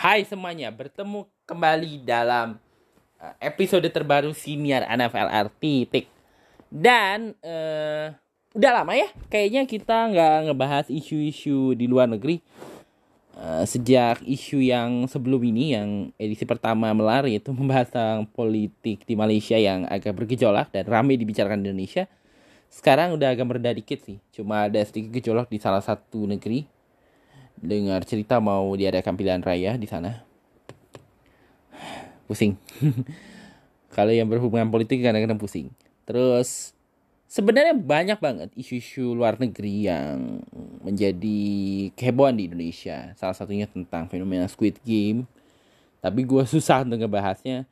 Hai semuanya, bertemu kembali dalam uh, episode terbaru senior NFL Titik. Dan uh, udah lama ya, kayaknya kita nggak ngebahas isu-isu di luar negeri. Uh, sejak isu yang sebelum ini, yang edisi pertama melar, yaitu membahas tentang politik di Malaysia yang agak bergejolak dan ramai dibicarakan di Indonesia. Sekarang udah agak meredah dikit sih, cuma ada sedikit gejolak di salah satu negeri, dengar cerita mau diadakan pilihan raya di sana. Pusing. Kalau yang berhubungan politik kadang-kadang pusing. Terus sebenarnya banyak banget isu-isu luar negeri yang menjadi kehebohan di Indonesia. Salah satunya tentang fenomena Squid Game. Tapi gue susah untuk ngebahasnya.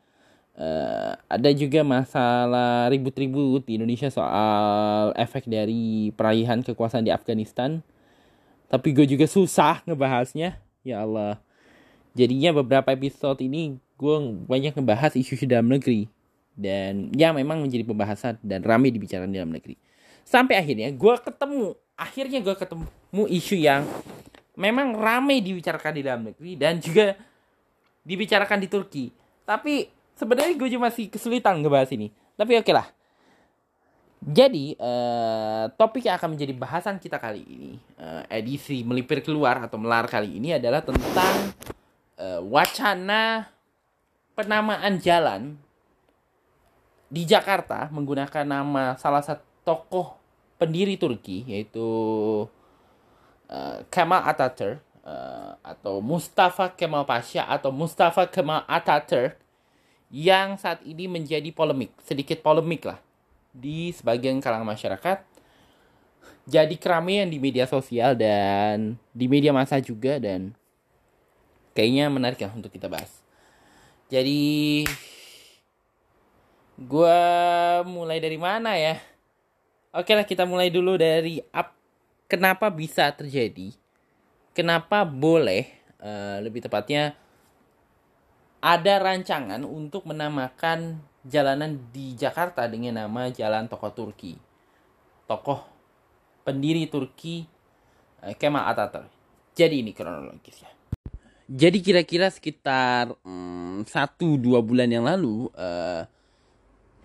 Uh, ada juga masalah ribut-ribut di Indonesia soal efek dari peralihan kekuasaan di Afghanistan. Tapi gue juga susah ngebahasnya. Ya Allah. Jadinya beberapa episode ini gue banyak ngebahas isu-isu dalam negeri. Dan ya memang menjadi pembahasan dan ramai dibicarakan dalam negeri. Sampai akhirnya gue ketemu akhirnya gue ketemu isu yang memang ramai dibicarakan di dalam negeri dan juga dibicarakan di Turki. Tapi sebenarnya gue juga masih kesulitan ngebahas ini. Tapi oke okay lah. Jadi uh, topik yang akan menjadi bahasan kita kali ini uh, edisi melipir keluar atau melar kali ini adalah tentang uh, wacana penamaan jalan di Jakarta menggunakan nama salah satu tokoh pendiri Turki yaitu uh, Kemal Atatürk uh, atau Mustafa Kemal Pasha atau Mustafa Kemal Atatürk yang saat ini menjadi polemik sedikit polemik lah di sebagian kalangan masyarakat jadi keramaian di media sosial dan di media massa juga dan kayaknya menarik ya untuk kita bahas. Jadi gue mulai dari mana ya? Oke lah kita mulai dulu dari up, kenapa bisa terjadi, kenapa boleh uh, lebih tepatnya ada rancangan untuk menamakan jalanan di Jakarta dengan nama Jalan Tokoh Turki. Tokoh pendiri Turki eh, Kemal Atatürk. Jadi ini kronologisnya. Jadi kira-kira sekitar hmm, satu hmm, dua bulan yang lalu, uh,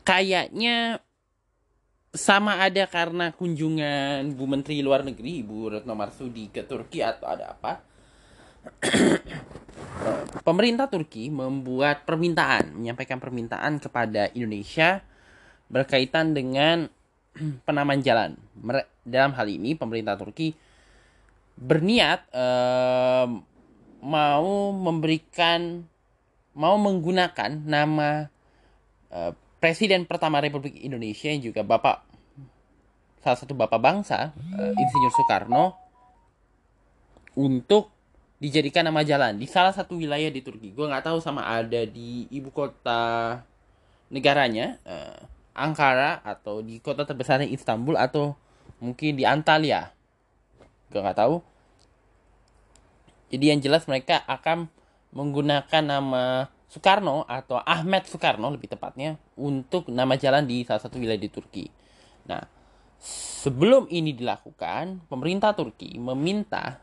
kayaknya sama ada karena kunjungan Bu Menteri Luar Negeri Ibu Retno Marsudi ke Turki atau ada apa pemerintah Turki membuat permintaan, menyampaikan permintaan kepada Indonesia berkaitan dengan penamaan jalan. Dalam hal ini pemerintah Turki berniat eh, mau memberikan mau menggunakan nama eh, Presiden pertama Republik Indonesia yang juga Bapak salah satu bapak bangsa eh, Insinyur Soekarno untuk dijadikan nama jalan di salah satu wilayah di Turki. Gue nggak tahu sama ada di ibu kota negaranya uh, Ankara atau di kota terbesarnya Istanbul atau mungkin di Antalya. Gue nggak tahu. Jadi yang jelas mereka akan menggunakan nama Soekarno atau Ahmed Soekarno lebih tepatnya untuk nama jalan di salah satu wilayah di Turki. Nah, sebelum ini dilakukan, pemerintah Turki meminta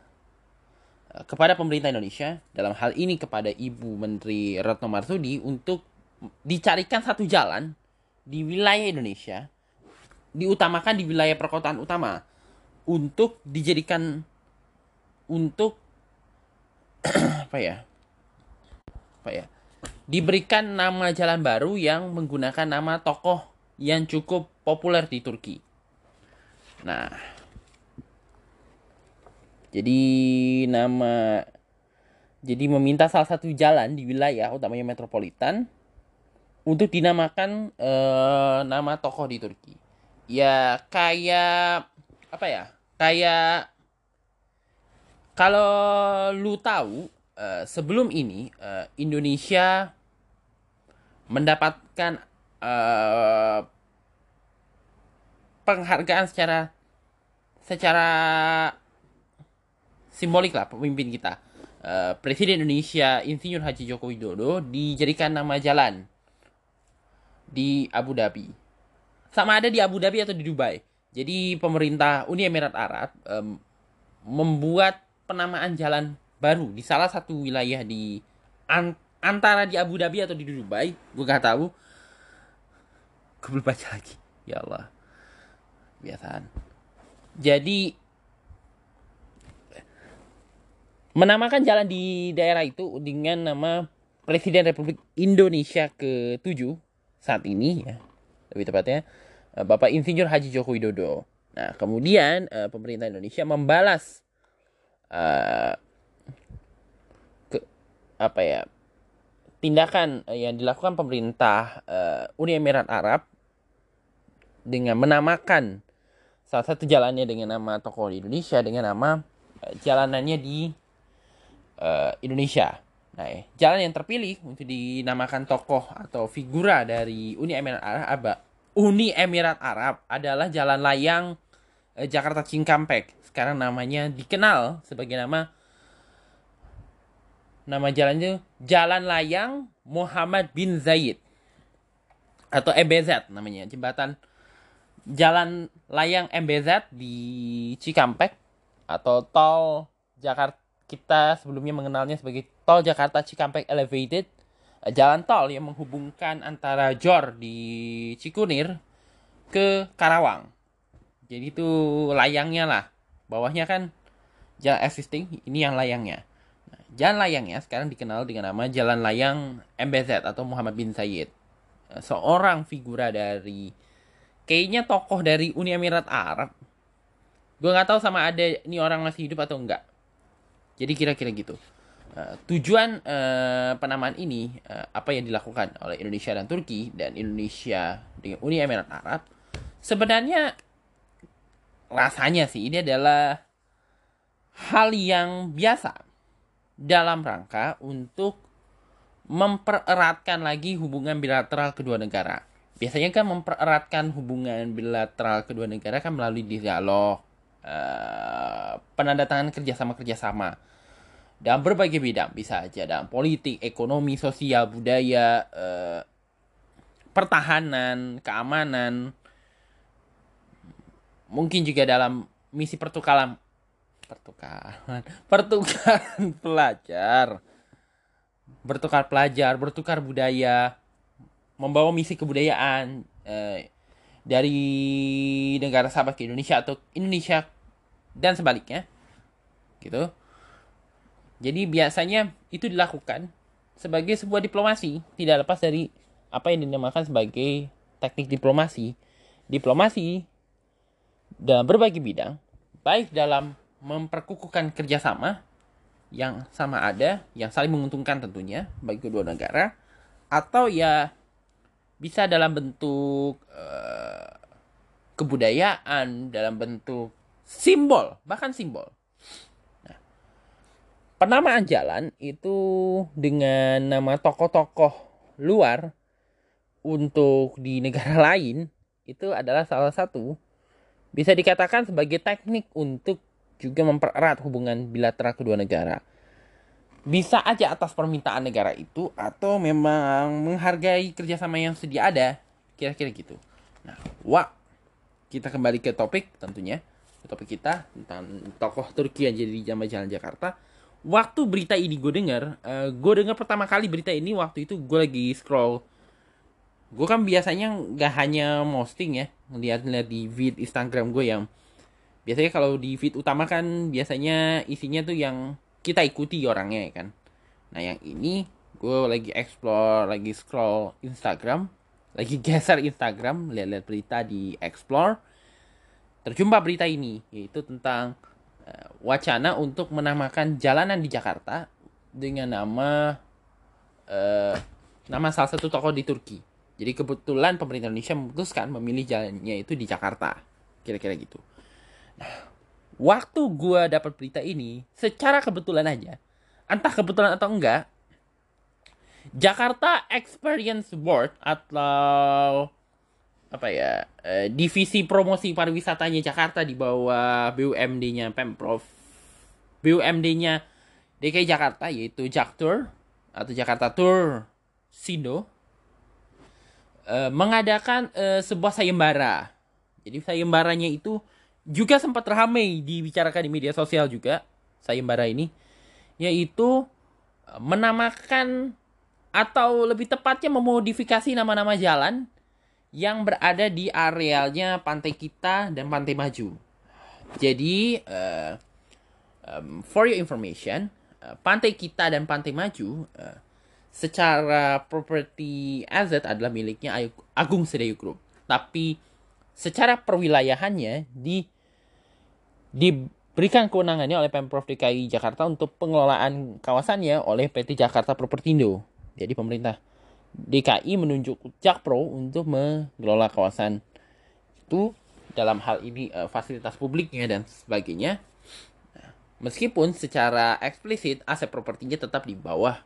kepada pemerintah Indonesia dalam hal ini kepada Ibu Menteri Retno Marsudi untuk dicarikan satu jalan di wilayah Indonesia diutamakan di wilayah perkotaan utama untuk dijadikan untuk apa ya apa ya diberikan nama jalan baru yang menggunakan nama tokoh yang cukup populer di Turki. Nah, jadi nama jadi meminta salah satu jalan di wilayah utamanya metropolitan untuk dinamakan uh, nama tokoh di Turki. Ya kayak apa ya? Kayak kalau lu tahu uh, sebelum ini uh, Indonesia mendapatkan uh, penghargaan secara secara simbolik lah pemimpin kita. Uh, Presiden Indonesia Insinyur Haji Joko Widodo dijadikan nama jalan di Abu Dhabi. Sama ada di Abu Dhabi atau di Dubai. Jadi pemerintah Uni Emirat Arab um, membuat penamaan jalan baru di salah satu wilayah di an antara di Abu Dhabi atau di Dubai gue gak tahu gue belum baca lagi ya Allah biasaan jadi menamakan jalan di daerah itu dengan nama Presiden Republik Indonesia ke-7 saat ini ya lebih tepatnya eh, Bapak Insinyur Haji Joko Widodo. Nah, kemudian uh, pemerintah Indonesia membalas uh, ke apa ya tindakan yang dilakukan pemerintah uh, Uni Emirat Arab dengan menamakan salah satu jalannya dengan nama tokoh Indonesia dengan nama uh, jalanannya di uh, Indonesia. Nah, ya, jalan yang terpilih untuk dinamakan tokoh atau figura dari Uni Emirat Arab, Uni Emirat Arab adalah jalan layang uh, Jakarta Cikampek. Sekarang namanya dikenal sebagai nama nama jalannya Jalan Layang Muhammad bin Zaid atau MBZ namanya jembatan Jalan Layang MBZ di Cikampek atau tol Jakarta kita sebelumnya mengenalnya sebagai tol Jakarta Cikampek Elevated, eh, jalan tol yang menghubungkan antara Jor di Cikunir ke Karawang. Jadi itu layangnya lah. Bawahnya kan jalan existing, ini yang layangnya. Nah, jalan layangnya sekarang dikenal dengan nama Jalan Layang MBZ atau Muhammad bin Sayyid. Eh, seorang figura dari kayaknya tokoh dari Uni Emirat Arab. Gue nggak tahu sama ada ini orang masih hidup atau enggak jadi kira-kira gitu. Uh, tujuan uh, penamaan ini uh, apa yang dilakukan oleh Indonesia dan Turki dan Indonesia dengan Uni Emirat Arab sebenarnya rasanya sih ini adalah hal yang biasa dalam rangka untuk mempereratkan lagi hubungan bilateral kedua negara. Biasanya kan mempereratkan hubungan bilateral kedua negara kan melalui dialog, uh, penandatangan kerjasama-kerjasama dalam berbagai bidang. Bisa aja dalam politik, ekonomi, sosial, budaya, eh, pertahanan, keamanan, mungkin juga dalam misi pertukaran pertukaran. Pertukaran pelajar. Bertukar pelajar bertukar budaya. Membawa misi kebudayaan eh, dari negara sahabat ke Indonesia atau Indonesia dan sebaliknya. Gitu jadi biasanya itu dilakukan sebagai sebuah diplomasi, tidak lepas dari apa yang dinamakan sebagai teknik diplomasi. Diplomasi dalam berbagai bidang, baik dalam memperkukuhkan kerjasama yang sama ada, yang saling menguntungkan tentunya bagi kedua negara, atau ya bisa dalam bentuk uh, kebudayaan, dalam bentuk simbol, bahkan simbol penamaan jalan itu dengan nama tokoh-tokoh luar untuk di negara lain itu adalah salah satu bisa dikatakan sebagai teknik untuk juga mempererat hubungan bilateral kedua negara. Bisa aja atas permintaan negara itu atau memang menghargai kerjasama yang sedia ada, kira-kira gitu. Nah, wah, kita kembali ke topik tentunya, topik kita tentang tokoh Turki yang jadi jamaah jalan Jakarta waktu berita ini gue denger, uh, gue denger pertama kali berita ini waktu itu gue lagi scroll. Gue kan biasanya nggak hanya posting ya, ngeliat-ngeliat di feed Instagram gue yang biasanya kalau di feed utama kan biasanya isinya tuh yang kita ikuti orangnya ya kan. Nah yang ini gue lagi explore, lagi scroll Instagram, lagi geser Instagram, lihat-lihat berita di explore, terjumpa berita ini yaitu tentang Eh, wacana untuk menamakan jalanan di Jakarta dengan nama uh, nama salah satu tokoh di Turki. Jadi kebetulan pemerintah Indonesia memutuskan memilih jalannya itu di Jakarta. Kira-kira gitu. Nah, waktu gue dapat berita ini, secara kebetulan aja, entah kebetulan atau enggak, Jakarta Experience Board atau apa ya eh, divisi promosi pariwisatanya Jakarta di bawah BUMD-nya Pemprov BUMD-nya DKI Jakarta yaitu Jaktur atau Jakarta Tour Sindo eh, mengadakan eh, sebuah sayembara. Jadi sayembaranya itu juga sempat ramai dibicarakan di media sosial juga sayembara ini yaitu eh, menamakan atau lebih tepatnya memodifikasi nama-nama jalan yang berada di arealnya pantai kita dan pantai maju. Jadi uh, um, for your information, uh, pantai kita dan pantai maju uh, secara property asset adalah miliknya Agung Sedayu Group. Tapi secara perwilayahannya di diberikan kewenangannya oleh Pemprov DKI Jakarta untuk pengelolaan kawasannya oleh PT Jakarta Propertindo. Jadi pemerintah DKI menunjuk Jakpro untuk mengelola kawasan itu dalam hal ini uh, fasilitas publiknya dan sebagainya. meskipun secara eksplisit aset propertinya tetap di bawah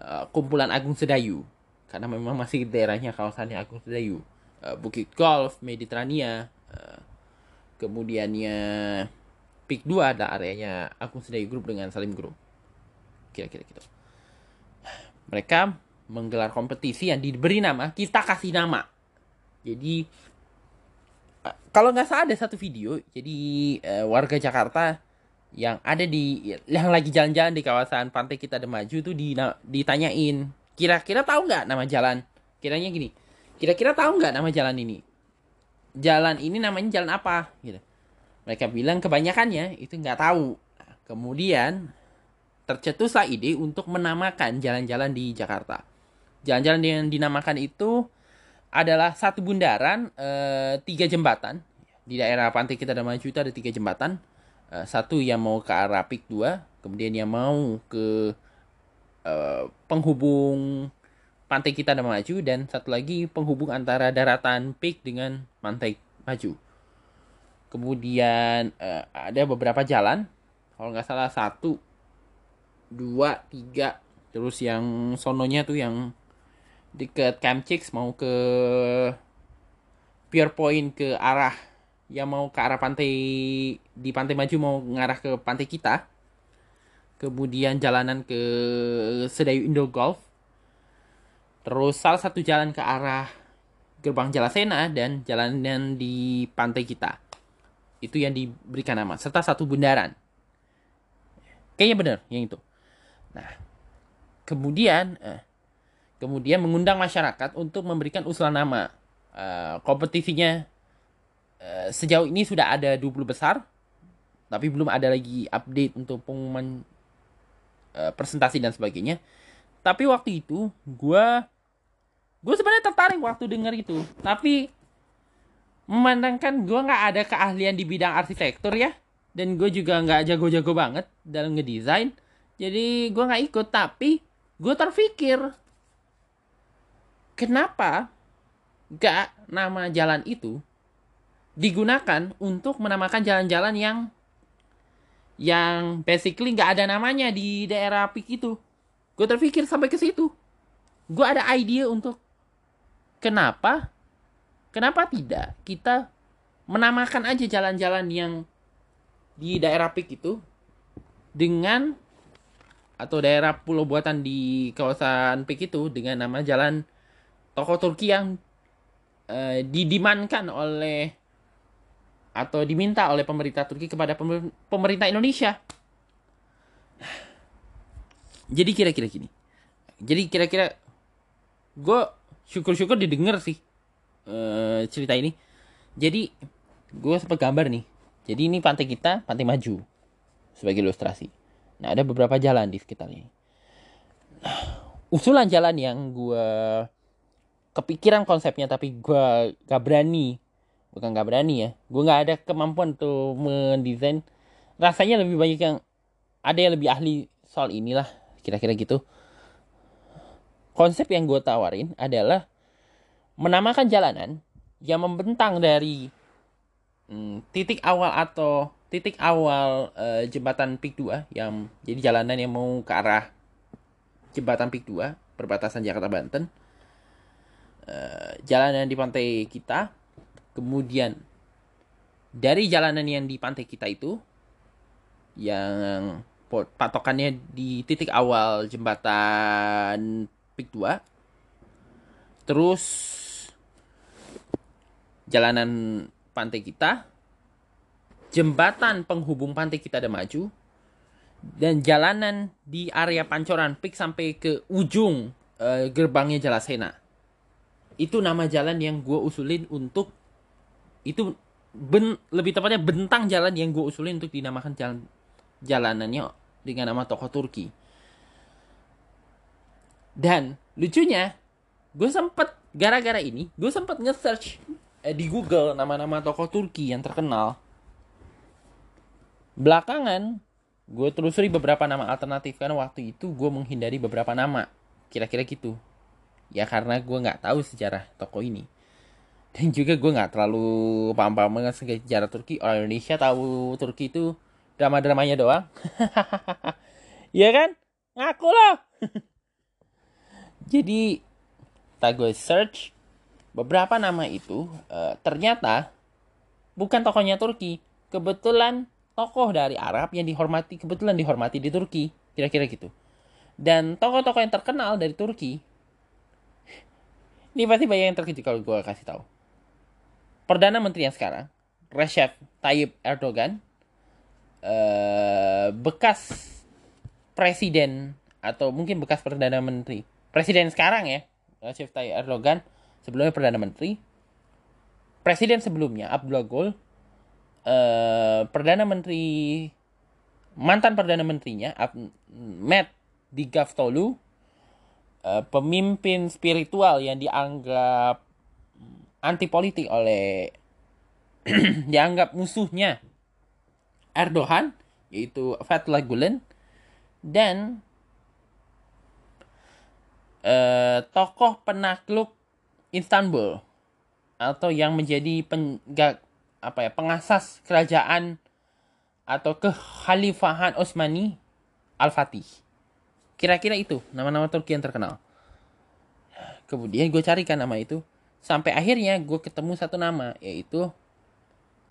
uh, kumpulan Agung Sedayu karena memang masih daerahnya kawasannya Agung Sedayu. Uh, Bukit Golf, Mediterania, uh, kemudiannya Peak 2 ada areanya Agung Sedayu Group dengan Salim Group. Kira-kira gitu. Mereka menggelar kompetisi yang diberi nama kita kasih nama. Jadi uh, kalau nggak salah ada satu video, jadi uh, warga Jakarta yang ada di yang lagi jalan-jalan di kawasan pantai kita ada maju tuh di, ditanyain kira-kira tahu nggak nama jalan? Kiranya gini kira-kira tahu nggak nama jalan ini? Jalan ini namanya jalan apa? Gitu. Mereka bilang kebanyakannya itu nggak tahu. Kemudian tercetuslah ide untuk menamakan jalan-jalan di Jakarta jalan-jalan yang dinamakan itu adalah satu bundaran eh, tiga jembatan. Di daerah pantai kita ada maju itu ada tiga jembatan. Uh, satu yang mau ke arah Pik 2 kemudian yang mau ke uh, penghubung pantai kita dan maju dan satu lagi penghubung antara daratan Pik dengan pantai maju. Kemudian uh, ada beberapa jalan. Kalau nggak salah satu dua tiga. Terus yang sononya tuh yang deket Camp Chicks mau ke Pier Point ke arah yang mau ke arah pantai di pantai maju mau ngarah ke pantai kita. Kemudian jalanan ke Sedayu Indo Golf. Terus salah satu jalan ke arah gerbang Jalasena dan jalanan di pantai kita. Itu yang diberikan nama serta satu bundaran. Kayaknya benar yang itu. Nah kemudian eh, kemudian mengundang masyarakat untuk memberikan usulan nama. Uh, kompetisinya Eh, sejauh ini sudah ada 20 besar tapi belum ada lagi update untuk pengumuman uh, presentasi dan sebagainya. Tapi waktu itu gue gue sebenarnya tertarik waktu dengar itu. Tapi memandangkan gue nggak ada keahlian di bidang arsitektur ya dan gue juga nggak jago-jago banget dalam ngedesain. Jadi gue nggak ikut tapi gue terpikir kenapa gak nama jalan itu digunakan untuk menamakan jalan-jalan yang yang basically nggak ada namanya di daerah Pik itu. Gue terpikir sampai ke situ. Gue ada ide untuk kenapa kenapa tidak kita menamakan aja jalan-jalan yang di daerah Pik itu dengan atau daerah pulau buatan di kawasan Pik itu dengan nama jalan toko Turki yang uh, didimankan oleh atau diminta oleh pemerintah Turki kepada pemerintah Indonesia. Jadi kira-kira gini. Jadi kira-kira gue syukur-syukur didengar sih uh, cerita ini. Jadi gue sempat gambar nih. Jadi ini pantai kita, pantai maju sebagai ilustrasi. Nah ada beberapa jalan di sekitarnya. Nah, usulan jalan yang gue kepikiran konsepnya tapi gue gak berani. Bukan nggak berani ya. Gue nggak ada kemampuan tuh mendesain. Rasanya lebih banyak yang ada yang lebih ahli soal inilah kira-kira gitu. Konsep yang gue tawarin adalah menamakan jalanan yang membentang dari hmm, titik awal atau titik awal uh, jembatan Pik 2 yang jadi jalanan yang mau ke arah jembatan Pik 2 perbatasan Jakarta Banten uh, jalanan di pantai kita Kemudian dari jalanan yang di pantai kita itu yang patokannya di titik awal jembatan Pik 2 terus jalanan pantai kita jembatan penghubung pantai kita ada maju dan jalanan di area Pancoran Peak sampai ke ujung uh, gerbangnya Jalasena. Itu nama jalan yang gue usulin untuk itu ben, lebih tepatnya bentang jalan yang gue usulin untuk dinamakan jalan jalanannya dengan nama toko Turki. Dan lucunya, gue sempet gara-gara ini, gue sempet nge-search eh, di Google nama-nama toko Turki yang terkenal. Belakangan, gue telusuri beberapa nama alternatif karena waktu itu gue menghindari beberapa nama kira-kira gitu ya karena gue nggak tahu sejarah toko ini. Dan juga gue nggak terlalu paham-paham dengan sejarah Turki. Orang Indonesia tahu Turki itu drama-dramanya doang. Ya kan? Ngaku loh. Jadi tak gue search. Beberapa nama itu uh, ternyata bukan tokonya Turki. Kebetulan tokoh dari Arab yang dihormati kebetulan dihormati di Turki. Kira-kira gitu. Dan tokoh-tokoh yang terkenal dari Turki ini pasti banyak yang terkejut kalau gue kasih tahu. Perdana menteri yang sekarang Recep Tayyip Erdogan eh, bekas presiden atau mungkin bekas perdana menteri presiden sekarang ya Recep Tayyip Erdogan sebelumnya perdana menteri presiden sebelumnya Abdullah Gül uh, perdana menteri mantan perdana menterinya Matt Digavtolu uh, pemimpin spiritual yang dianggap anti politik oleh dianggap musuhnya Erdogan yaitu Fethullah Gulen dan uh, tokoh penakluk Istanbul atau yang menjadi penggak apa ya pengasas kerajaan atau kekhalifahan Utsmani Al-Fatih. Kira-kira itu nama-nama Turki yang terkenal. Kemudian gue carikan nama itu. Sampai akhirnya gue ketemu satu nama. Yaitu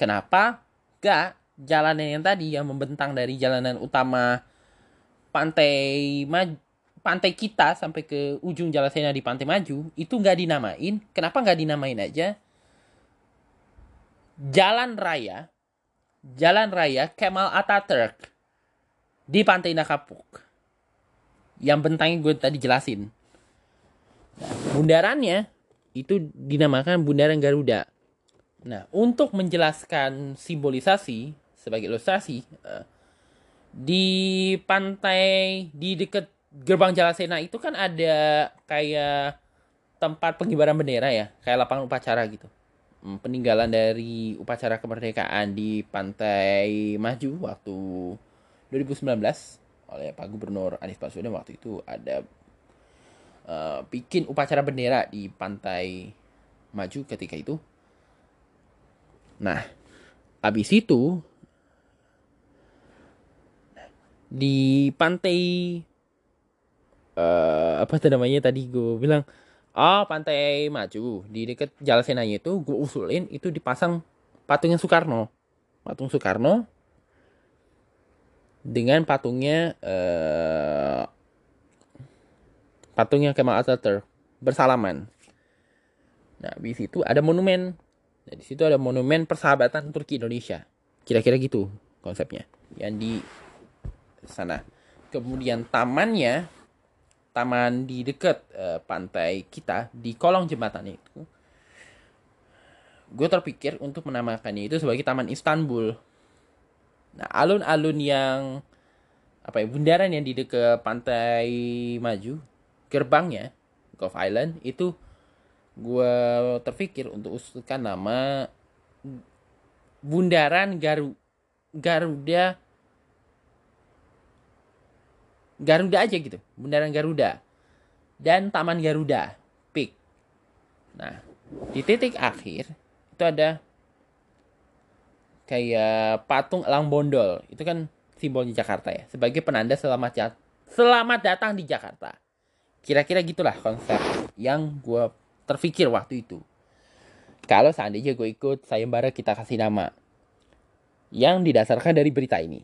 kenapa gak jalanan yang tadi yang membentang dari jalanan utama pantai maju pantai kita sampai ke ujung jalan Sena di Pantai Maju itu nggak dinamain. Kenapa nggak dinamain aja? jalan raya jalan raya Kemal Ataturk di Pantai Nakapuk. Yang bentangnya gue tadi jelasin. Bundarannya itu dinamakan Bundaran Garuda. Nah, untuk menjelaskan simbolisasi sebagai ilustrasi uh, di pantai di dekat gerbang Jalasena itu kan ada kayak tempat pengibaran bendera ya, kayak lapangan upacara gitu. Hmm, peninggalan dari upacara kemerdekaan di Pantai Maju waktu 2019 oleh Pak Gubernur Anies Baswedan waktu itu ada uh, bikin upacara bendera di Pantai Maju ketika itu. Nah, habis itu di pantai uh, apa namanya tadi gue bilang Oh, Pantai Maju. Di dekat Jalan Senaya itu gue usulin itu dipasang patungnya Soekarno. Patung Soekarno dengan patungnya uh, patungnya Kemal Atatürk bersalaman. Nah, di situ ada monumen. Nah, di situ ada monumen persahabatan Turki Indonesia. Kira-kira gitu konsepnya. Yang di sana. Kemudian tamannya taman di dekat uh, pantai kita di kolong jembatan itu gue terpikir untuk menamakannya itu sebagai taman Istanbul nah alun-alun yang apa ya bundaran yang di dekat pantai maju gerbangnya Gulf Island itu gue terpikir untuk usulkan nama bundaran Garu Garuda Garuda aja gitu, Bundaran Garuda dan Taman Garuda, Peak. Nah, di titik akhir itu ada kayak patung elang bondol. Itu kan simbolnya Jakarta ya, sebagai penanda selamat selamat datang di Jakarta. Kira-kira gitulah konsep yang gue terpikir waktu itu. Kalau seandainya gue ikut sayembara kita kasih nama yang didasarkan dari berita ini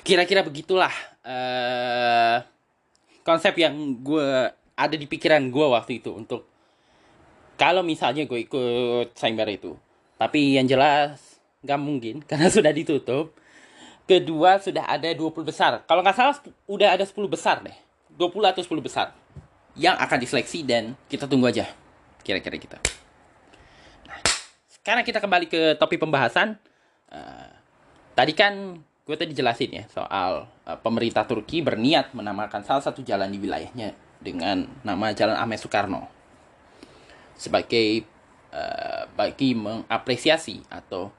kira-kira begitulah uh, konsep yang gue ada di pikiran gue waktu itu untuk kalau misalnya gue ikut sayembara itu tapi yang jelas nggak mungkin karena sudah ditutup kedua sudah ada 20 besar. Kalau nggak salah udah ada 10 besar deh. 20 atau 10 besar yang akan diseleksi dan kita tunggu aja kira-kira kita. Nah, sekarang kita kembali ke topik pembahasan. Uh, tadi kan gue tadi jelasin ya soal uh, pemerintah Turki berniat menamakan salah satu jalan di wilayahnya dengan nama Jalan Ahmed Soekarno sebagai uh, bagi mengapresiasi atau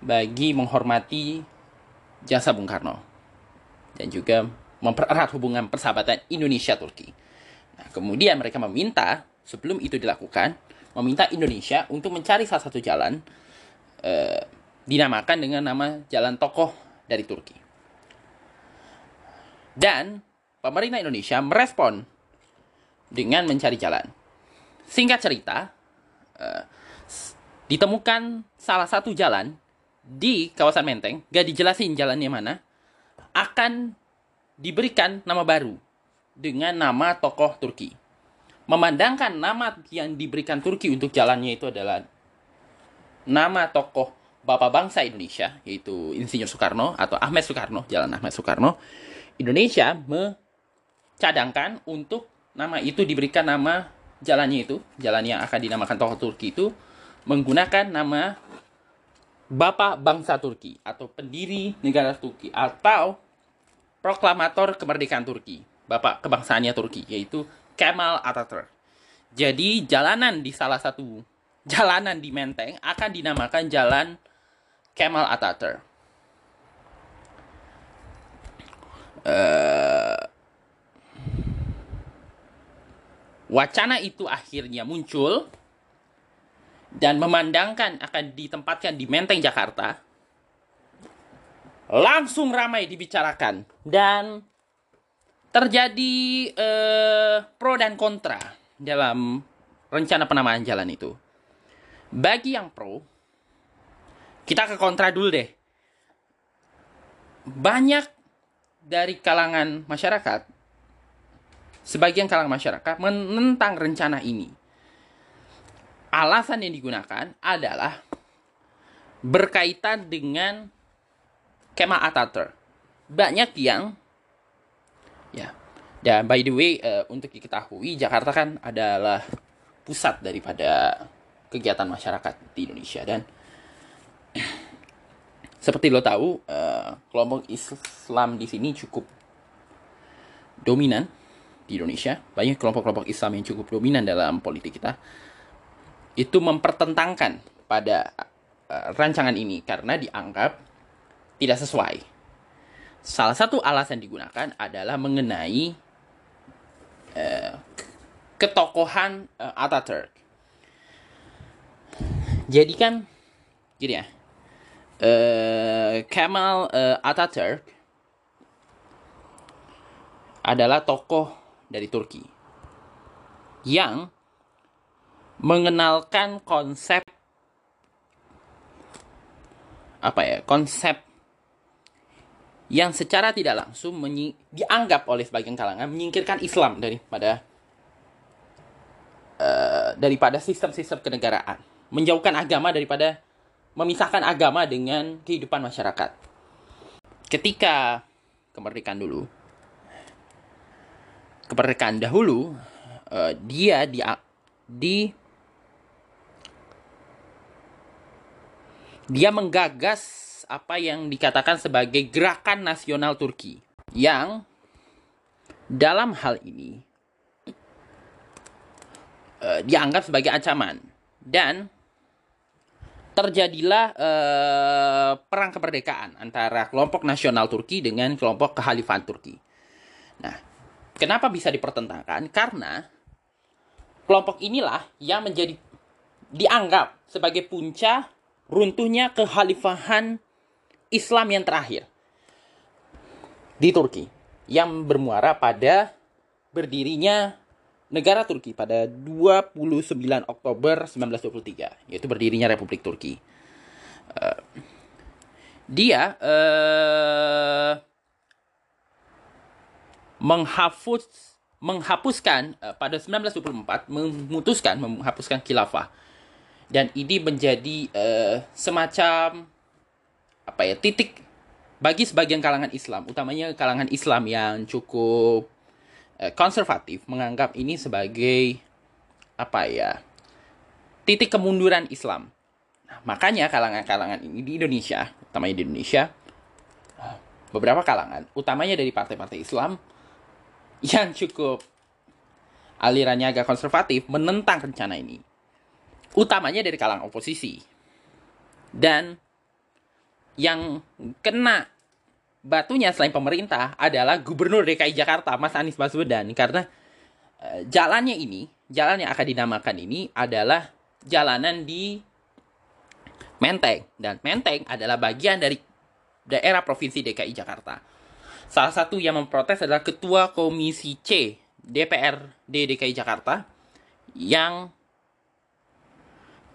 bagi menghormati jasa Bung Karno dan juga mempererat hubungan persahabatan Indonesia-Turki. Nah, kemudian mereka meminta sebelum itu dilakukan, meminta Indonesia untuk mencari salah satu jalan uh, dinamakan dengan nama Jalan Tokoh dari Turki. Dan pemerintah Indonesia merespon dengan mencari jalan. Singkat cerita, ditemukan salah satu jalan di kawasan Menteng, gak dijelasin jalannya mana, akan diberikan nama baru dengan nama tokoh Turki. Memandangkan nama yang diberikan Turki untuk jalannya itu adalah nama tokoh Bapak Bangsa Indonesia, yaitu Insinyur Soekarno atau Ahmed Soekarno, Jalan Ahmed Soekarno, Indonesia mencadangkan untuk nama itu diberikan nama jalannya itu, jalan yang akan dinamakan tokoh Turki itu menggunakan nama Bapak Bangsa Turki atau pendiri negara Turki atau proklamator kemerdekaan Turki, Bapak kebangsaannya Turki yaitu Kemal Atatürk. Jadi jalanan di salah satu jalanan di Menteng akan dinamakan Jalan Kemal Atatürk. Uh, Wacana itu akhirnya muncul dan memandangkan akan ditempatkan di Menteng Jakarta. Langsung ramai dibicarakan dan terjadi eh, pro dan kontra dalam rencana penamaan jalan itu. Bagi yang pro, kita ke kontra dulu deh. Banyak dari kalangan masyarakat sebagian kalangan masyarakat menentang rencana ini. Alasan yang digunakan adalah berkaitan dengan Kemal Atatürk. Banyak yang ya dan by the way uh, untuk diketahui Jakarta kan adalah pusat daripada kegiatan masyarakat di Indonesia dan seperti lo tahu uh, kelompok Islam di sini cukup dominan di Indonesia, banyak kelompok-kelompok Islam yang cukup dominan dalam politik kita, itu mempertentangkan pada uh, rancangan ini karena dianggap tidak sesuai. Salah satu alasan digunakan adalah mengenai uh, ketokohan uh, Atatürk. Jadi kan, gini ya, uh, Kemal uh, Atatürk adalah tokoh dari Turki yang mengenalkan konsep apa ya konsep yang secara tidak langsung dianggap oleh sebagian kalangan menyingkirkan Islam daripada uh, daripada sistem-sistem kenegaraan menjauhkan agama daripada memisahkan agama dengan kehidupan masyarakat. Ketika kemerdekaan dulu kemerdekaan dahulu uh, dia di di dia menggagas apa yang dikatakan sebagai gerakan nasional Turki yang dalam hal ini uh, dianggap sebagai ancaman dan terjadilah uh, perang kemerdekaan antara kelompok nasional Turki dengan kelompok kehalifan Turki. Nah, Kenapa bisa dipertentangkan? Karena kelompok inilah yang menjadi dianggap sebagai punca runtuhnya kekhalifahan Islam yang terakhir di Turki yang bermuara pada berdirinya negara Turki pada 29 Oktober 1923 yaitu berdirinya Republik Turki. Uh, dia uh, menghapus menghapuskan uh, pada 1924 memutuskan menghapuskan khilafah dan ini menjadi uh, semacam apa ya titik bagi sebagian kalangan Islam, utamanya kalangan Islam yang cukup uh, konservatif, menganggap ini sebagai apa ya titik kemunduran Islam. Nah, makanya kalangan-kalangan ini di Indonesia, utamanya di Indonesia, beberapa kalangan, utamanya dari partai-partai Islam yang cukup alirannya agak konservatif, menentang rencana ini. Utamanya dari kalangan oposisi. Dan yang kena batunya selain pemerintah adalah Gubernur DKI Jakarta, Mas Anies Baswedan. Karena uh, jalannya ini, jalan yang akan dinamakan ini adalah jalanan di Menteng. Dan Menteng adalah bagian dari daerah Provinsi DKI Jakarta. Salah satu yang memprotes adalah Ketua Komisi C DPRD DKI Jakarta yang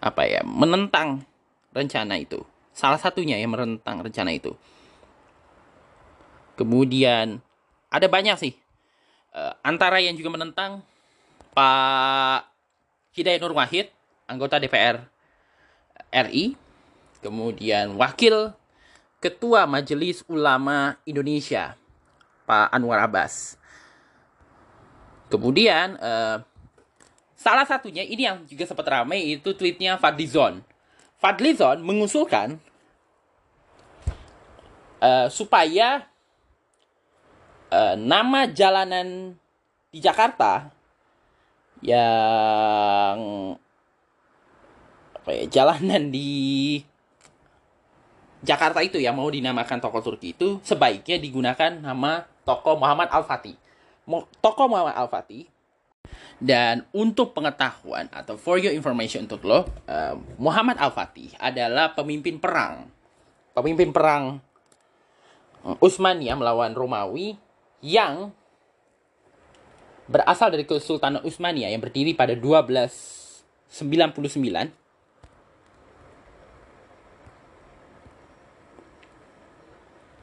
apa ya menentang rencana itu. Salah satunya yang menentang rencana itu. Kemudian ada banyak sih. Uh, antara yang juga menentang Pak Hidayat Nur Wahid, anggota DPR RI, kemudian Wakil Ketua Majelis Ulama Indonesia, Pak Anwar Abbas. Kemudian uh, salah satunya ini yang juga sempat ramai itu tweetnya Fadlizon. Fadlizon mengusulkan uh, supaya uh, nama jalanan di Jakarta yang apa ya jalanan di Jakarta itu yang mau dinamakan toko Turki itu sebaiknya digunakan nama toko Muhammad Al-Fatih tokoh Muhammad Al-Fatih dan untuk pengetahuan atau for your information untuk lo, uh, Muhammad Al-Fatih adalah pemimpin perang. Pemimpin perang uh, Utsmania melawan Romawi yang berasal dari Kesultanan Utsmania yang berdiri pada 1299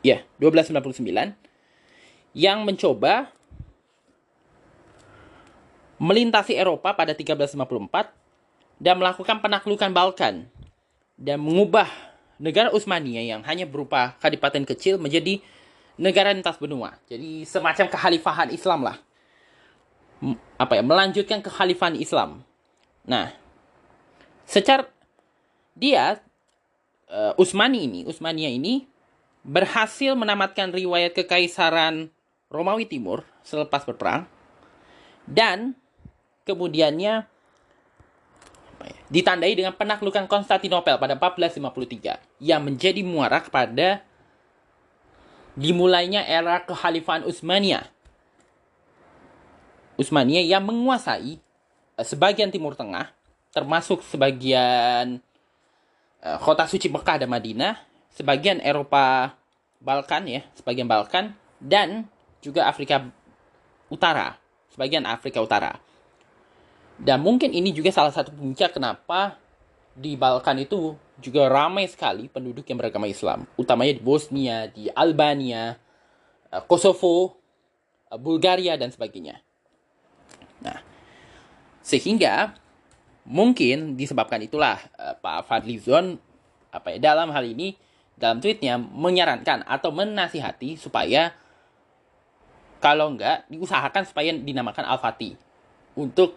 Ya, yeah, 1299 yang mencoba melintasi Eropa pada 1354 dan melakukan penaklukan Balkan dan mengubah negara Utsmania yang hanya berupa kadipaten kecil menjadi negara lintas benua. Jadi semacam kekhalifahan Islam lah. Apa ya? Melanjutkan kekhalifahan Islam. Nah, secara dia uh, Utsmani ini, Utsmania ini berhasil menamatkan riwayat kekaisaran Romawi Timur selepas berperang dan kemudiannya ya, ditandai dengan penaklukan Konstantinopel pada 1453 yang menjadi muara kepada dimulainya era kekhalifahan Utsmania. Utsmania yang menguasai uh, sebagian Timur Tengah, termasuk sebagian uh, kota suci Mekah dan Madinah, sebagian Eropa Balkan ya, sebagian Balkan dan juga Afrika Utara, sebagian Afrika Utara. Dan mungkin ini juga salah satu puncak kenapa di Balkan itu juga ramai sekali penduduk yang beragama Islam. Utamanya di Bosnia, di Albania, eh, Kosovo, eh, Bulgaria, dan sebagainya. Nah, sehingga mungkin disebabkan itulah uh, Pak Fadlizon apa ya dalam hal ini dalam tweetnya menyarankan atau menasihati supaya kalau enggak diusahakan supaya dinamakan Al-Fatih untuk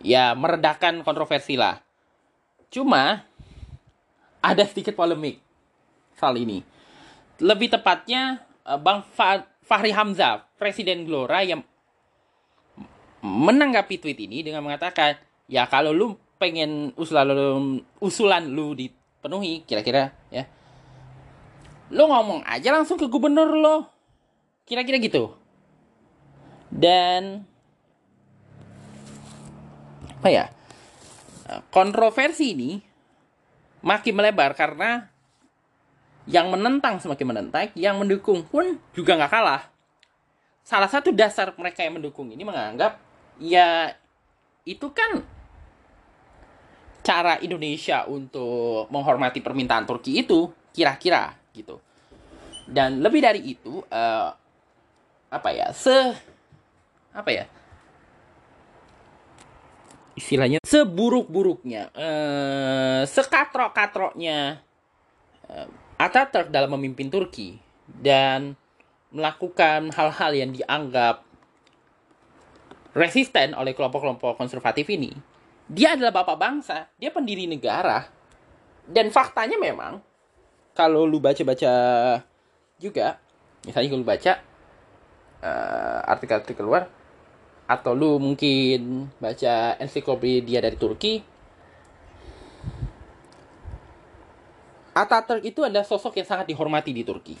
ya meredakan kontroversi lah. Cuma ada sedikit polemik soal ini. Lebih tepatnya eh, Bang Fahri Hamzah, Presiden Gelora yang menanggapi tweet ini dengan mengatakan, ya kalau lu pengen usulan lu, usulan lu dipenuhi, kira-kira ya, lu ngomong aja langsung ke gubernur lo, kira-kira gitu. Dan apa ya kontroversi ini makin melebar karena yang menentang semakin menentang, yang mendukung pun juga nggak kalah. Salah satu dasar mereka yang mendukung ini menganggap ya itu kan cara Indonesia untuk menghormati permintaan Turki itu kira-kira gitu. Dan lebih dari itu uh, apa ya se apa ya istilahnya seburuk-buruknya, uh, sekatrok-katroknya uh, Ataturk dalam memimpin Turki dan melakukan hal-hal yang dianggap resisten oleh kelompok-kelompok konservatif ini, dia adalah bapak bangsa, dia pendiri negara. Dan faktanya memang, kalau lu baca-baca juga, misalnya kalau lu baca uh, artikel-artikel luar, atau lu mungkin baca ensiklopedia dari Turki, Ataturk itu adalah sosok yang sangat dihormati di Turki.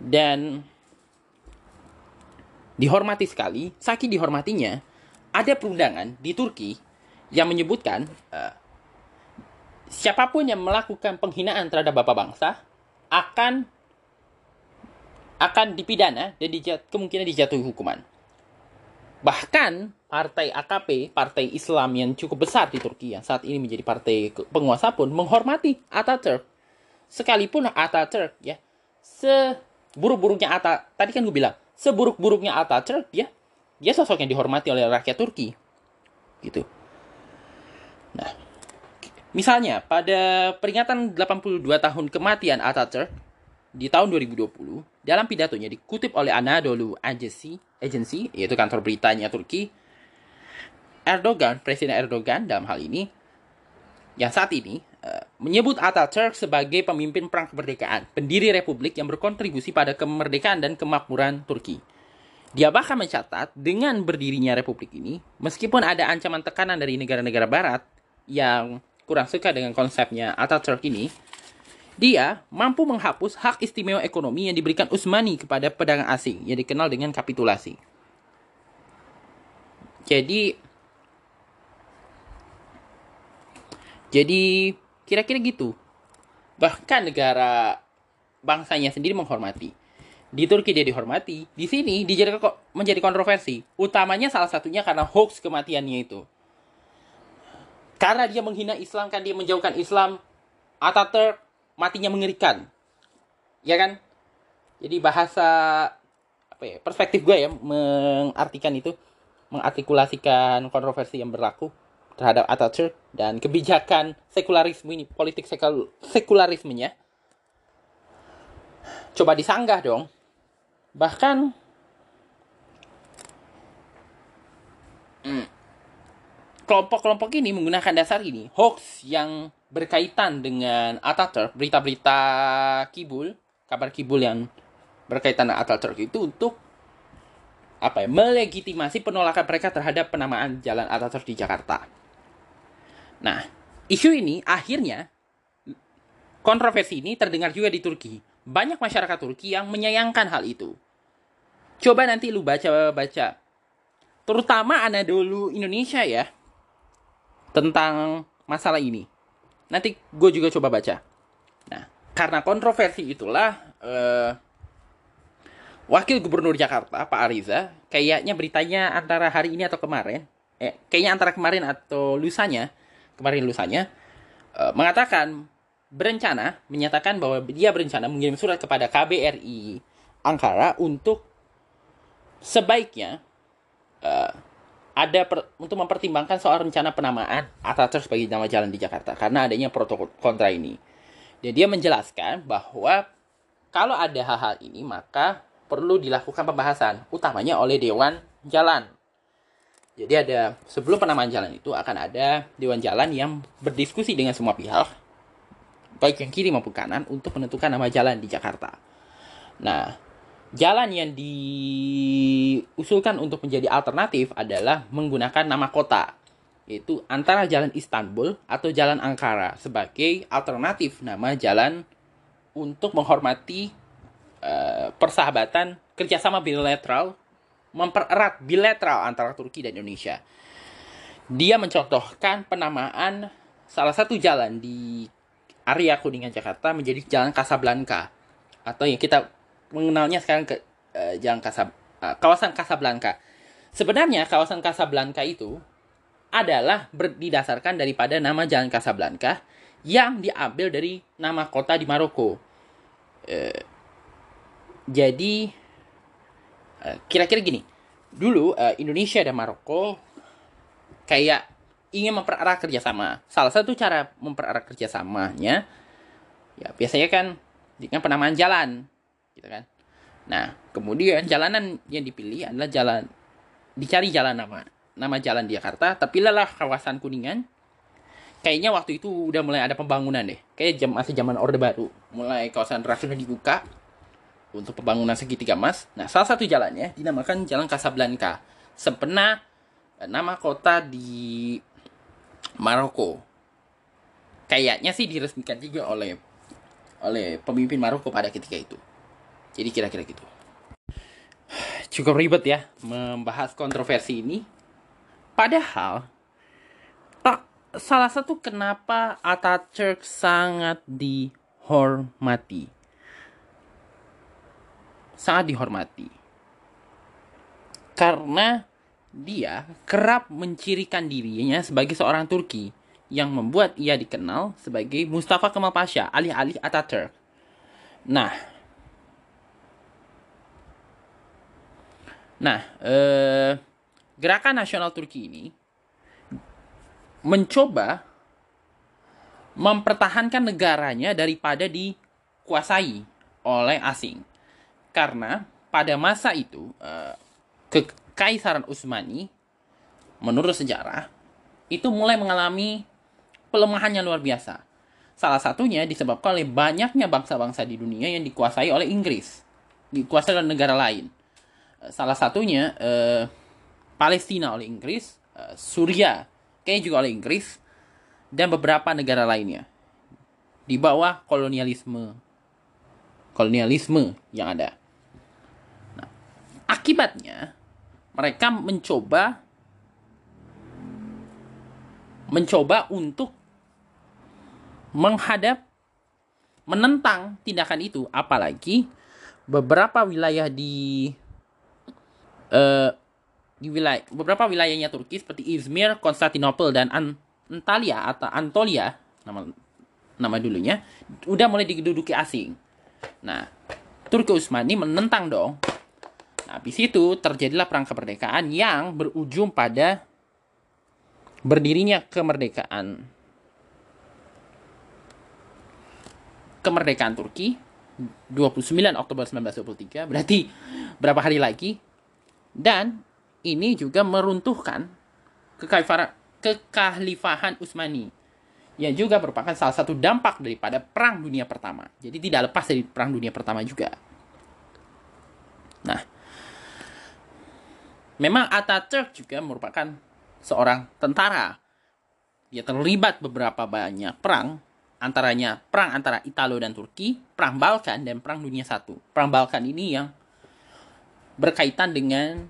Dan dihormati sekali, saking dihormatinya, ada perundangan di Turki yang menyebutkan uh, siapa pun yang melakukan penghinaan terhadap bapak bangsa akan akan dipidana dan dijat, kemungkinan dijatuhi hukuman. Bahkan partai AKP, partai Islam yang cukup besar di Turki yang saat ini menjadi partai penguasa pun menghormati Ataturk. Sekalipun Ataturk ya, seburuk-buruknya Ataturk, tadi kan gue bilang, seburuk-buruknya Ataturk ya, dia sosok yang dihormati oleh rakyat Turki. Gitu. Nah, misalnya pada peringatan 82 tahun kematian Ataturk di tahun 2020, dalam pidatonya dikutip oleh Anadolu Agency, Agency yaitu kantor beritanya Turki, Erdogan, Presiden Erdogan dalam hal ini, yang saat ini uh, menyebut Ataturk sebagai pemimpin perang kemerdekaan, pendiri republik yang berkontribusi pada kemerdekaan dan kemakmuran Turki. Dia bahkan mencatat dengan berdirinya republik ini, meskipun ada ancaman tekanan dari negara-negara barat, yang kurang suka dengan konsepnya Ataturk ini, dia mampu menghapus hak istimewa ekonomi yang diberikan Utsmani kepada pedagang asing yang dikenal dengan kapitulasi. Jadi Jadi kira-kira gitu. Bahkan negara bangsanya sendiri menghormati. Di Turki dia dihormati, di sini dijadikan menjadi kontroversi. Utamanya salah satunya karena hoax kematiannya itu karena dia menghina Islam kan dia menjauhkan Islam Ataturk matinya mengerikan. Ya kan? Jadi bahasa apa ya perspektif gue ya mengartikan itu mengartikulasikan kontroversi yang berlaku terhadap Ataturk dan kebijakan sekularisme ini politik sekul sekularismenya. Coba disanggah dong. Bahkan hmm, kelompok-kelompok ini menggunakan dasar ini, hoax yang berkaitan dengan Ataturk, berita-berita kibul, kabar kibul yang berkaitan dengan Ataturk itu untuk apa ya, melegitimasi penolakan mereka terhadap penamaan Jalan Ataturk di Jakarta. Nah, isu ini akhirnya kontroversi ini terdengar juga di Turki. Banyak masyarakat Turki yang menyayangkan hal itu. Coba nanti lu baca-baca. Terutama Anadolu Indonesia ya tentang masalah ini. Nanti gue juga coba baca. Nah, karena kontroversi itulah uh, Wakil Gubernur Jakarta Pak Ariza kayaknya beritanya antara hari ini atau kemarin, eh kayaknya antara kemarin atau lusanya, kemarin lusanya uh, mengatakan berencana menyatakan bahwa dia berencana mengirim surat kepada KBRI Ankara untuk sebaiknya uh, ada per, untuk mempertimbangkan soal rencana penamaan Atatürk sebagai nama jalan di Jakarta karena adanya protokol kontra ini. Dan dia menjelaskan bahwa kalau ada hal-hal ini maka perlu dilakukan pembahasan utamanya oleh Dewan Jalan. Jadi ada sebelum penamaan jalan itu akan ada Dewan Jalan yang berdiskusi dengan semua pihak baik yang kiri maupun kanan untuk menentukan nama jalan di Jakarta. Nah, jalan yang diusulkan untuk menjadi alternatif adalah menggunakan nama kota yaitu antara jalan Istanbul atau jalan Ankara sebagai alternatif nama jalan untuk menghormati uh, persahabatan kerjasama bilateral mempererat bilateral antara Turki dan Indonesia. Dia mencontohkan penamaan salah satu jalan di area Kuningan Jakarta menjadi Jalan Casablanca atau yang kita mengenalnya sekarang ke uh, Jalan Kasab uh, kawasan Casablanca. Sebenarnya kawasan Casablanca itu adalah didasarkan daripada nama Jalan Casablanca yang diambil dari nama kota di Maroko. Uh, jadi kira-kira uh, gini, dulu uh, Indonesia dan Maroko kayak ingin mempererat kerjasama. Salah satu cara mempererat kerjasamanya Ya, biasanya kan dengan penamaan jalan, gitu kan. Nah, kemudian jalanan yang dipilih adalah jalan dicari jalan nama nama jalan di Jakarta, tapi lelah kawasan Kuningan. Kayaknya waktu itu udah mulai ada pembangunan deh. Kayak jam masih zaman Orde Baru. Mulai kawasan Rasuna dibuka untuk pembangunan segitiga emas. Nah, salah satu jalannya dinamakan Jalan Casablanca. Sempena eh, nama kota di Maroko. Kayaknya sih diresmikan juga oleh oleh pemimpin Maroko pada ketika itu. Jadi kira-kira gitu. Cukup ribet ya membahas kontroversi ini. Padahal tak salah satu kenapa Atatürk sangat dihormati. Sangat dihormati. Karena dia kerap mencirikan dirinya sebagai seorang Turki yang membuat ia dikenal sebagai Mustafa Kemal Pasha alih-alih Atatürk. Nah, Nah, eh, gerakan nasional Turki ini mencoba mempertahankan negaranya daripada dikuasai oleh asing. Karena pada masa itu eh, kekaisaran Utsmani menurut sejarah itu mulai mengalami pelemahan yang luar biasa. Salah satunya disebabkan oleh banyaknya bangsa-bangsa di dunia yang dikuasai oleh Inggris, dikuasai oleh negara lain salah satunya uh, Palestina oleh Inggris, uh, Suria kayaknya juga oleh Inggris, dan beberapa negara lainnya. Di bawah kolonialisme. Kolonialisme yang ada. Nah, akibatnya mereka mencoba mencoba untuk menghadap menentang tindakan itu. Apalagi beberapa wilayah di uh, di wilayah beberapa wilayahnya Turki seperti Izmir, Konstantinopel dan Antalya atau Antolia nama nama dulunya udah mulai diduduki asing. Nah, Turki Utsmani menentang dong. Nah, habis itu terjadilah perang kemerdekaan yang berujung pada berdirinya kemerdekaan kemerdekaan Turki 29 Oktober 1923 berarti berapa hari lagi dan ini juga meruntuhkan kekalifahan Utsmani yang juga merupakan salah satu dampak daripada Perang Dunia Pertama. Jadi tidak lepas dari Perang Dunia Pertama juga. Nah, memang Atatürk juga merupakan seorang tentara. Dia terlibat beberapa banyak perang, antaranya perang antara Italo dan Turki, perang Balkan dan perang Dunia Satu. Perang Balkan ini yang berkaitan dengan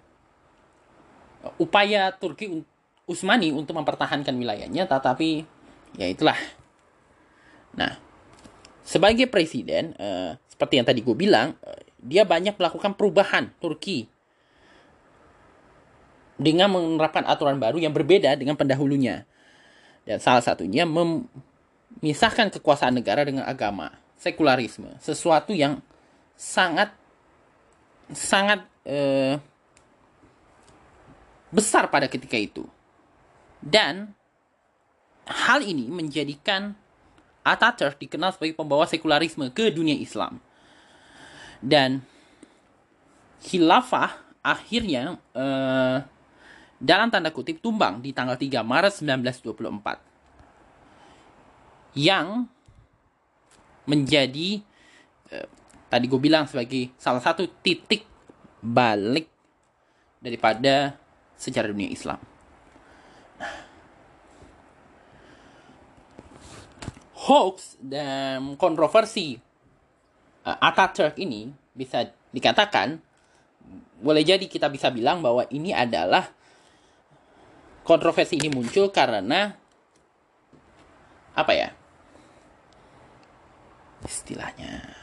upaya Turki Utsmani untuk mempertahankan wilayahnya, tetapi ya itulah. Nah, sebagai presiden, uh, seperti yang tadi gue bilang, uh, dia banyak melakukan perubahan Turki dengan menerapkan aturan baru yang berbeda dengan pendahulunya. Dan salah satunya memisahkan kekuasaan negara dengan agama, sekularisme, sesuatu yang sangat sangat eh, besar pada ketika itu. Dan hal ini menjadikan Atatürk dikenal sebagai pembawa sekularisme ke dunia Islam. Dan khilafah akhirnya eh, dalam tanda kutip tumbang di tanggal 3 Maret 1924. Yang menjadi eh, tadi gue bilang sebagai salah satu titik balik daripada sejarah dunia Islam. Hoax dan kontroversi uh, Atatürk ini bisa dikatakan boleh jadi kita bisa bilang bahwa ini adalah kontroversi ini muncul karena apa ya istilahnya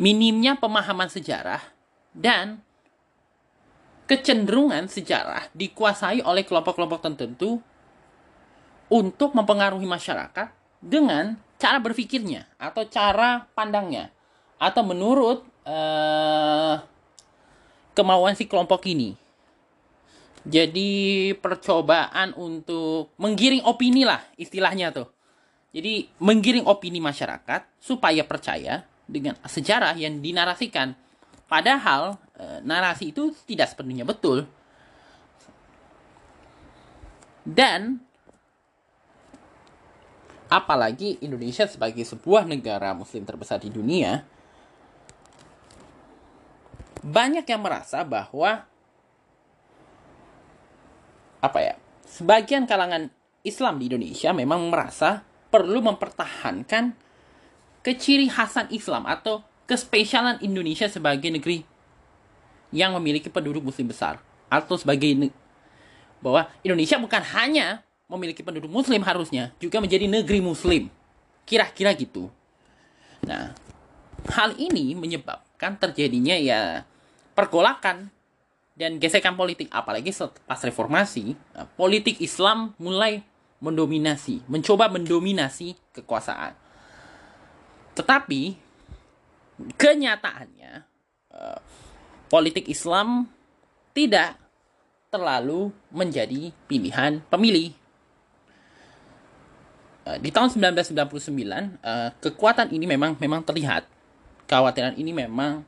minimnya pemahaman sejarah dan kecenderungan sejarah dikuasai oleh kelompok-kelompok tertentu untuk mempengaruhi masyarakat dengan cara berpikirnya atau cara pandangnya atau menurut uh, kemauan si kelompok ini. Jadi percobaan untuk menggiring opini lah istilahnya tuh. Jadi menggiring opini masyarakat supaya percaya dengan sejarah yang dinarasikan. Padahal e, narasi itu tidak sepenuhnya betul. Dan apalagi Indonesia sebagai sebuah negara muslim terbesar di dunia banyak yang merasa bahwa apa ya sebagian kalangan Islam di Indonesia memang merasa perlu mempertahankan keciri khasan Islam atau kespesialan Indonesia sebagai negeri yang memiliki penduduk muslim besar atau sebagai bahwa Indonesia bukan hanya memiliki penduduk muslim harusnya juga menjadi negeri muslim kira-kira gitu nah hal ini menyebabkan terjadinya ya pergolakan dan gesekan politik apalagi pas reformasi politik Islam mulai mendominasi, mencoba mendominasi kekuasaan. Tetapi kenyataannya uh, politik Islam tidak terlalu menjadi pilihan pemilih. Uh, di tahun 1999 uh, kekuatan ini memang memang terlihat. Kekhawatiran ini memang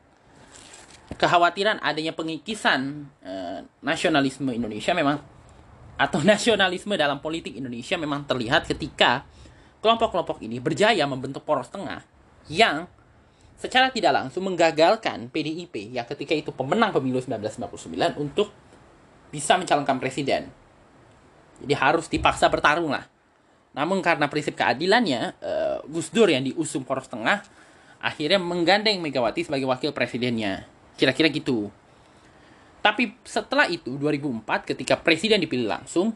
kekhawatiran adanya pengikisan nasionalisme Indonesia memang atau nasionalisme dalam politik Indonesia memang terlihat ketika kelompok-kelompok ini berjaya membentuk poros tengah yang secara tidak langsung menggagalkan PDIP yang ketika itu pemenang pemilu 1999 untuk bisa mencalonkan presiden. Jadi harus dipaksa bertarung lah. Namun karena prinsip keadilannya, uh, Gus Dur yang diusung poros tengah akhirnya menggandeng Megawati sebagai wakil presidennya. Kira-kira gitu. Tapi setelah itu 2004 ketika presiden dipilih langsung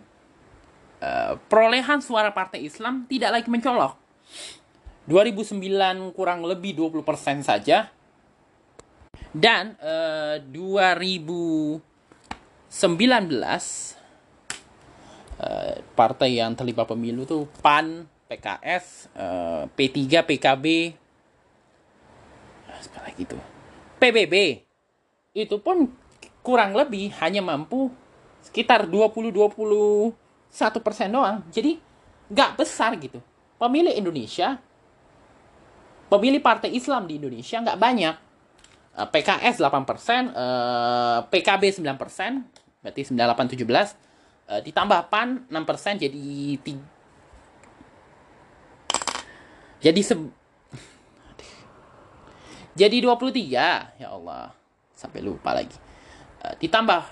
uh, perolehan suara Partai Islam tidak lagi mencolok. 2009 kurang lebih 20% saja. Dan uh, 2019 uh, partai yang terlibat pemilu tuh PAN, PKS, uh, P3, PKB, apa lagi itu? PBB. Itu pun kurang lebih hanya mampu sekitar 20-21 persen doang. Jadi nggak besar gitu. Pemilih Indonesia, pemilih partai Islam di Indonesia nggak banyak. PKS 8 persen, eh, PKB 9 persen, berarti 98 17. Eh, ditambah PAN 6 persen jadi jadi se jadi 23 ya Allah sampai lupa lagi Eh, ditambah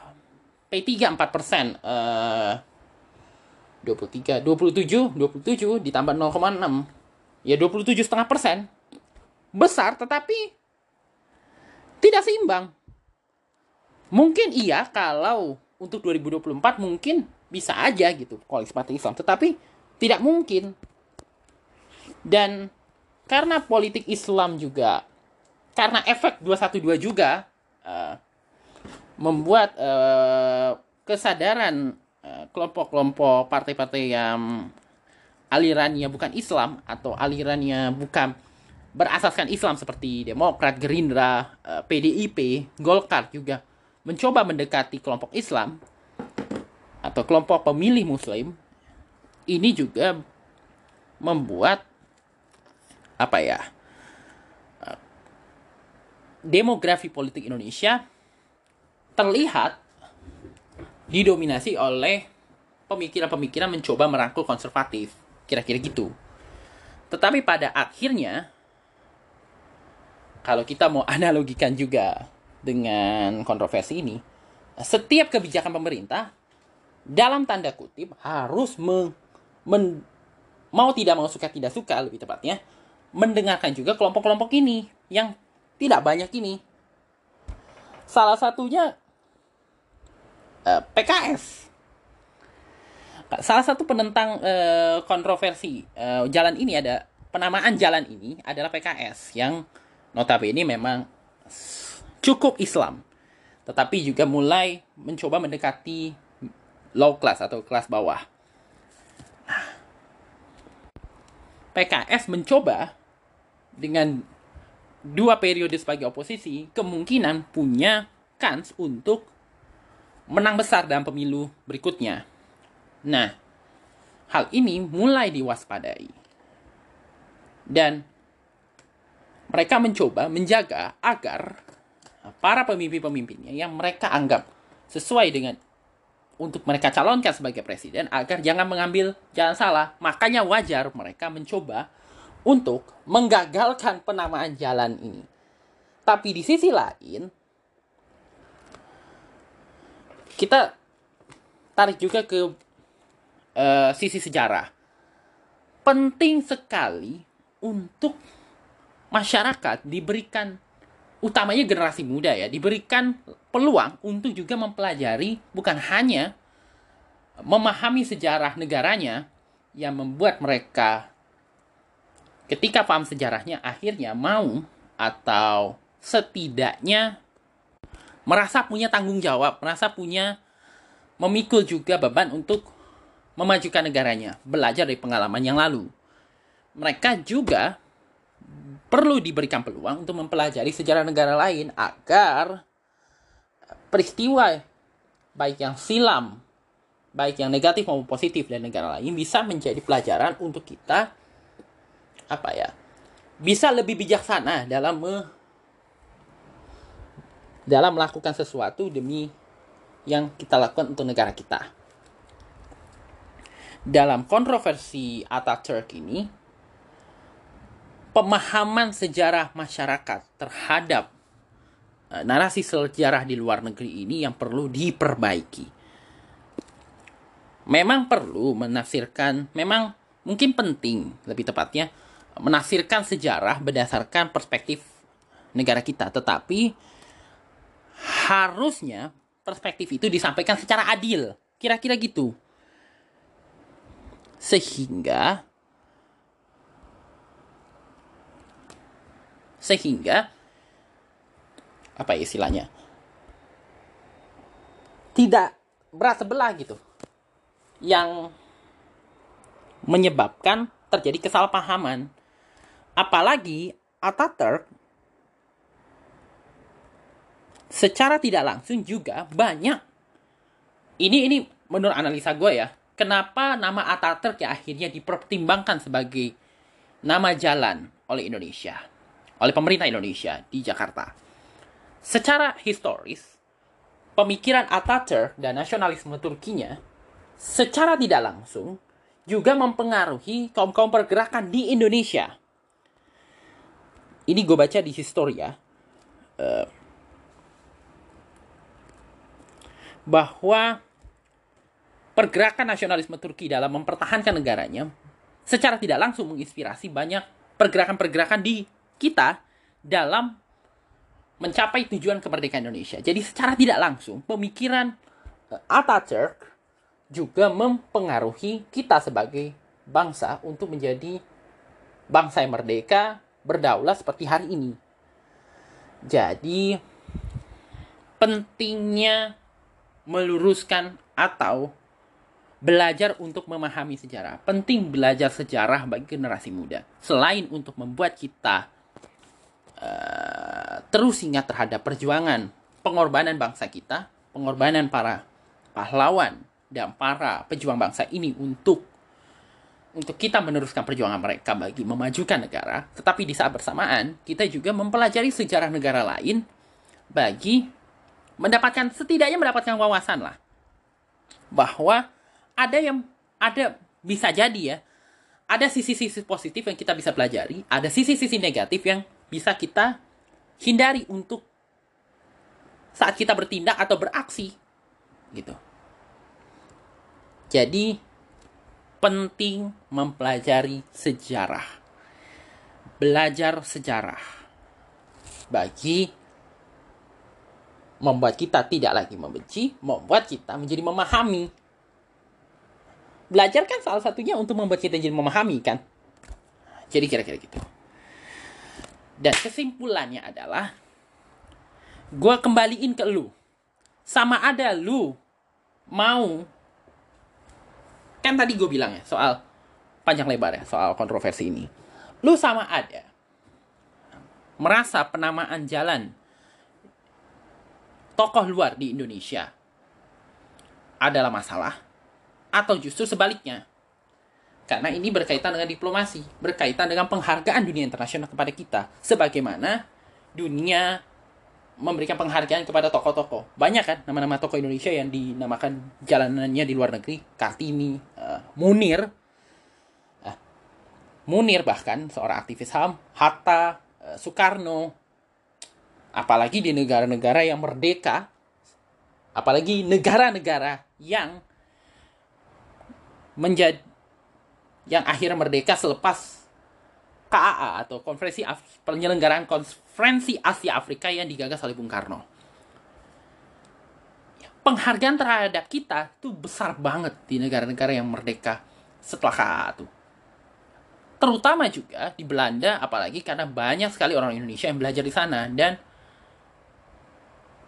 P3 4 persen uh, 23 27 27 ditambah 0,6 ya 27 setengah persen besar tetapi tidak seimbang. Mungkin iya kalau untuk 2024 mungkin bisa aja gitu koalisi partai Islam. Tetapi tidak mungkin. Dan karena politik Islam juga karena efek 212 juga uh, membuat uh, kesadaran uh, kelompok-kelompok partai-partai yang alirannya bukan Islam atau alirannya bukan berasaskan Islam seperti Demokrat, Gerindra, uh, eh, PDIP, Golkar juga mencoba mendekati kelompok Islam atau kelompok pemilih Muslim ini juga membuat apa ya demografi politik Indonesia terlihat didominasi oleh pemikiran-pemikiran mencoba merangkul konservatif. Kira-kira gitu. Tetapi pada akhirnya, kalau kita mau analogikan juga dengan kontroversi ini, setiap kebijakan pemerintah dalam tanda kutip harus men, men, mau tidak mau suka tidak suka lebih tepatnya mendengarkan juga kelompok-kelompok ini yang tidak banyak ini. Salah satunya Eh, PKS. Salah satu penentang uh, kontroversi uh, jalan ini ada penamaan jalan ini adalah PKS yang notabene memang cukup Islam, tetapi juga mulai mencoba mendekati low class atau kelas bawah. PKS mencoba dengan dua periode sebagai oposisi kemungkinan punya kans untuk menang besar dalam pemilu berikutnya. Nah, hal ini mulai diwaspadai. Dan mereka mencoba menjaga agar para pemimpin-pemimpinnya yang mereka anggap sesuai dengan untuk mereka calonkan sebagai presiden agar jangan mengambil jalan salah. Makanya wajar mereka mencoba untuk menggagalkan penamaan jalan ini. Tapi di sisi lain, kita tarik juga ke uh, sisi sejarah. Penting sekali untuk masyarakat diberikan utamanya generasi muda ya diberikan peluang untuk juga mempelajari bukan hanya memahami sejarah negaranya yang membuat mereka ketika paham sejarahnya akhirnya mau atau setidaknya merasa punya tanggung jawab, merasa punya memikul juga beban untuk memajukan negaranya, belajar dari pengalaman yang lalu. Mereka juga perlu diberikan peluang untuk mempelajari sejarah negara lain agar peristiwa baik yang silam, baik yang negatif maupun positif dari negara lain bisa menjadi pelajaran untuk kita apa ya? Bisa lebih bijaksana dalam me, dalam melakukan sesuatu demi yang kita lakukan untuk negara kita. Dalam kontroversi Ataturk ini, pemahaman sejarah masyarakat terhadap uh, narasi sejarah di luar negeri ini yang perlu diperbaiki. Memang perlu menafsirkan, memang mungkin penting lebih tepatnya menafsirkan sejarah berdasarkan perspektif negara kita, tetapi harusnya perspektif itu disampaikan secara adil, kira-kira gitu. Sehingga sehingga apa ya istilahnya? Tidak berat sebelah gitu. Yang menyebabkan terjadi kesalahpahaman. Apalagi Ataturk secara tidak langsung juga banyak. Ini ini menurut analisa gue ya. Kenapa nama Ataturk ya akhirnya dipertimbangkan sebagai nama jalan oleh Indonesia oleh pemerintah Indonesia di Jakarta. Secara historis, pemikiran Atatürk dan nasionalisme Turkinya secara tidak langsung juga mempengaruhi kaum-kaum pergerakan di Indonesia. Ini gue baca di Historia. Uh, bahwa pergerakan nasionalisme Turki dalam mempertahankan negaranya secara tidak langsung menginspirasi banyak pergerakan-pergerakan di kita dalam mencapai tujuan kemerdekaan Indonesia. Jadi secara tidak langsung pemikiran uh, Atatürk juga mempengaruhi kita sebagai bangsa untuk menjadi bangsa yang merdeka, berdaulat seperti hari ini. Jadi pentingnya meluruskan atau belajar untuk memahami sejarah. Penting belajar sejarah bagi generasi muda. Selain untuk membuat kita Eh, terus ingat terhadap perjuangan pengorbanan bangsa kita, pengorbanan para pahlawan dan para pejuang bangsa ini untuk untuk kita meneruskan perjuangan mereka bagi memajukan negara, tetapi di saat bersamaan kita juga mempelajari sejarah negara lain bagi mendapatkan setidaknya mendapatkan wawasan lah bahwa ada yang ada bisa jadi ya ada sisi-sisi positif yang kita bisa pelajari, ada sisi-sisi negatif yang bisa kita hindari untuk saat kita bertindak atau beraksi gitu. Jadi penting mempelajari sejarah. Belajar sejarah bagi membuat kita tidak lagi membenci, membuat kita menjadi memahami. Belajar kan salah satunya untuk membuat kita jadi memahami kan. Jadi kira-kira gitu. Dan kesimpulannya adalah gue kembaliin ke lu. Sama ada lu mau kan tadi gue bilang ya soal panjang lebar ya soal kontroversi ini. Lu sama ada merasa penamaan jalan tokoh luar di Indonesia adalah masalah atau justru sebaliknya Karena ini berkaitan dengan diplomasi, berkaitan dengan penghargaan dunia internasional kepada kita. Sebagaimana dunia memberikan penghargaan kepada tokoh-tokoh. Banyak kan nama-nama tokoh Indonesia yang dinamakan jalanannya di luar negeri. Kartini, uh, Munir, uh, Munir bahkan seorang aktivis HAM, Hatta, uh, Soekarno, apalagi di negara-negara yang merdeka, apalagi negara-negara yang menjadi yang akhirnya merdeka selepas KAA atau Konferensi Af penyelenggaraan Konferensi Asia Afrika yang digagas oleh Bung Karno. Penghargaan terhadap kita tuh besar banget di negara-negara yang merdeka setelah KAA tuh. Terutama juga di Belanda, apalagi karena banyak sekali orang Indonesia yang belajar di sana dan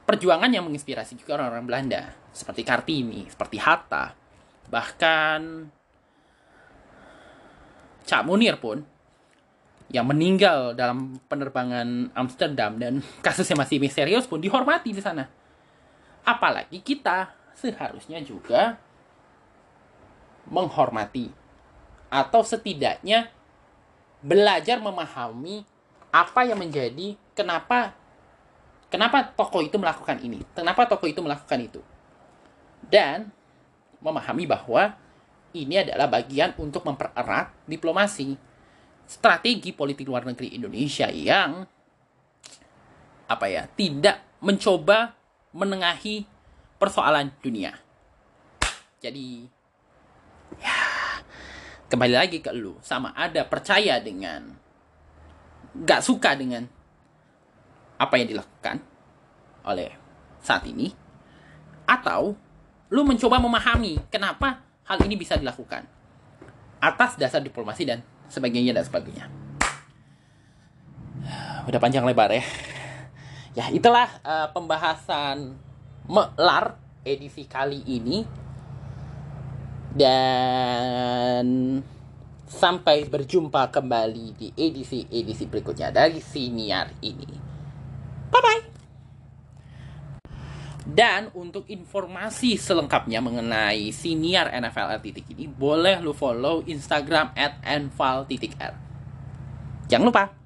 perjuangan yang menginspirasi juga orang-orang Belanda seperti Kartini, seperti Hatta, bahkan Cak Munir pun yang meninggal dalam penerbangan Amsterdam dan kasusnya masih misterius pun dihormati di sana. Apalagi kita seharusnya juga menghormati atau setidaknya belajar memahami apa yang menjadi kenapa kenapa tokoh itu melakukan ini, kenapa tokoh itu melakukan itu. Dan memahami bahwa ini adalah bagian untuk mempererat diplomasi strategi politik luar negeri Indonesia yang apa ya tidak mencoba menengahi persoalan dunia. Jadi ya kembali lagi ke lu sama ada percaya dengan gak suka dengan apa yang dilakukan oleh saat ini atau lu mencoba memahami kenapa hal ini bisa dilakukan atas dasar diplomasi dan sebagainya dan sebagainya. Udah panjang lebar ya. Ya, itulah uh, pembahasan melar edisi kali ini. Dan sampai berjumpa kembali di edisi-edisi berikutnya dari siniar ini. Bye bye. Dan untuk informasi selengkapnya mengenai senior NFL titik ini, boleh lu follow Instagram at. Jangan lupa